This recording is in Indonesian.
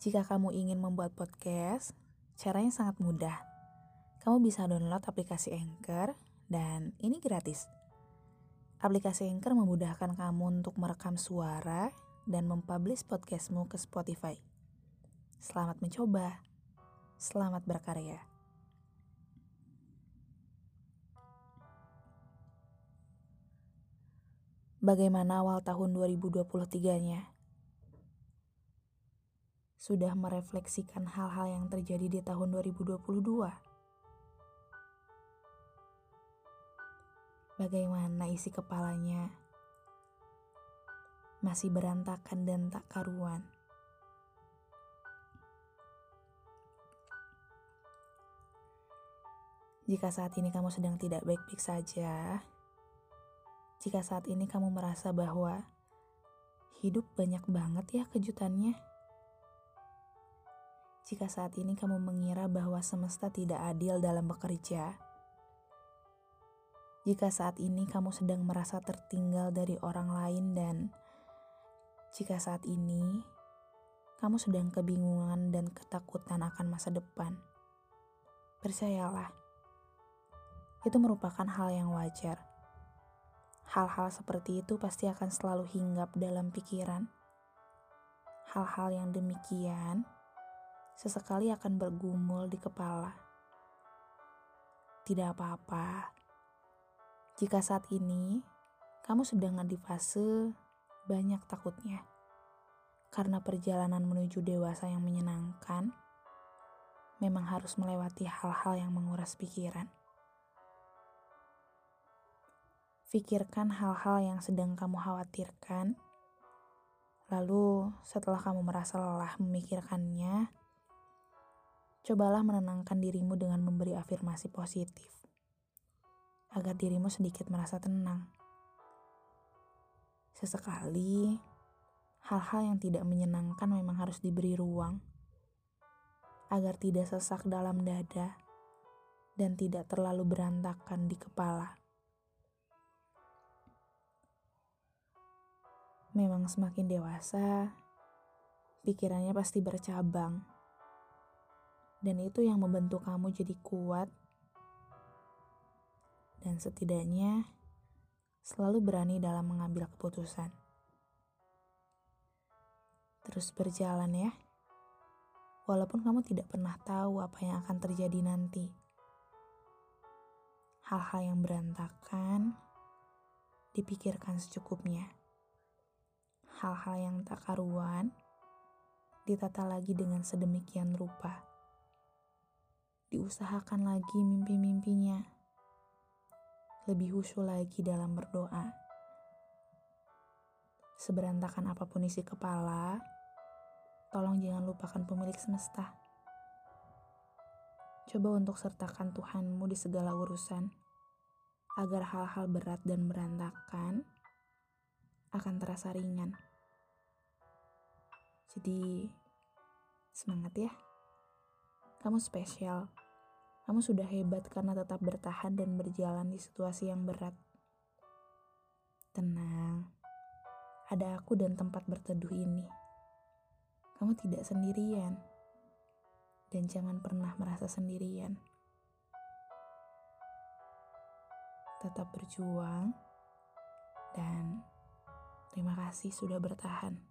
Jika kamu ingin membuat podcast, caranya sangat mudah. Kamu bisa download aplikasi Anchor dan ini gratis. Aplikasi Anchor memudahkan kamu untuk merekam suara dan mempublish podcastmu ke Spotify. Selamat mencoba. Selamat berkarya. Bagaimana awal tahun 2023-nya? Sudah merefleksikan hal-hal yang terjadi di tahun 2022? Bagaimana isi kepalanya? Masih berantakan dan tak karuan. Jika saat ini kamu sedang tidak baik-baik saja, jika saat ini kamu merasa bahwa hidup banyak banget ya kejutannya. Jika saat ini kamu mengira bahwa semesta tidak adil dalam bekerja. Jika saat ini kamu sedang merasa tertinggal dari orang lain dan jika saat ini kamu sedang kebingungan dan ketakutan akan masa depan. Percayalah, itu merupakan hal yang wajar Hal-hal seperti itu pasti akan selalu hinggap dalam pikiran. Hal-hal yang demikian sesekali akan bergumul di kepala. Tidak apa-apa. Jika saat ini kamu sedang di fase banyak takutnya. Karena perjalanan menuju dewasa yang menyenangkan memang harus melewati hal-hal yang menguras pikiran. Pikirkan hal-hal yang sedang kamu khawatirkan. Lalu, setelah kamu merasa lelah memikirkannya, cobalah menenangkan dirimu dengan memberi afirmasi positif agar dirimu sedikit merasa tenang. Sesekali, hal-hal yang tidak menyenangkan memang harus diberi ruang agar tidak sesak dalam dada dan tidak terlalu berantakan di kepala. Memang semakin dewasa, pikirannya pasti bercabang. Dan itu yang membentuk kamu jadi kuat. Dan setidaknya selalu berani dalam mengambil keputusan. Terus berjalan ya. Walaupun kamu tidak pernah tahu apa yang akan terjadi nanti. Hal-hal yang berantakan dipikirkan secukupnya hal-hal yang tak karuan ditata lagi dengan sedemikian rupa. Diusahakan lagi mimpi-mimpinya. Lebih khusyuk lagi dalam berdoa. Seberantakan apa pun isi kepala, tolong jangan lupakan pemilik semesta. Coba untuk sertakan Tuhanmu di segala urusan, agar hal-hal berat dan berantakan akan terasa ringan. Jadi, semangat ya. Kamu spesial. Kamu sudah hebat karena tetap bertahan dan berjalan di situasi yang berat. Tenang, ada aku dan tempat berteduh ini. Kamu tidak sendirian, dan jangan pernah merasa sendirian. Tetap berjuang, dan terima kasih sudah bertahan.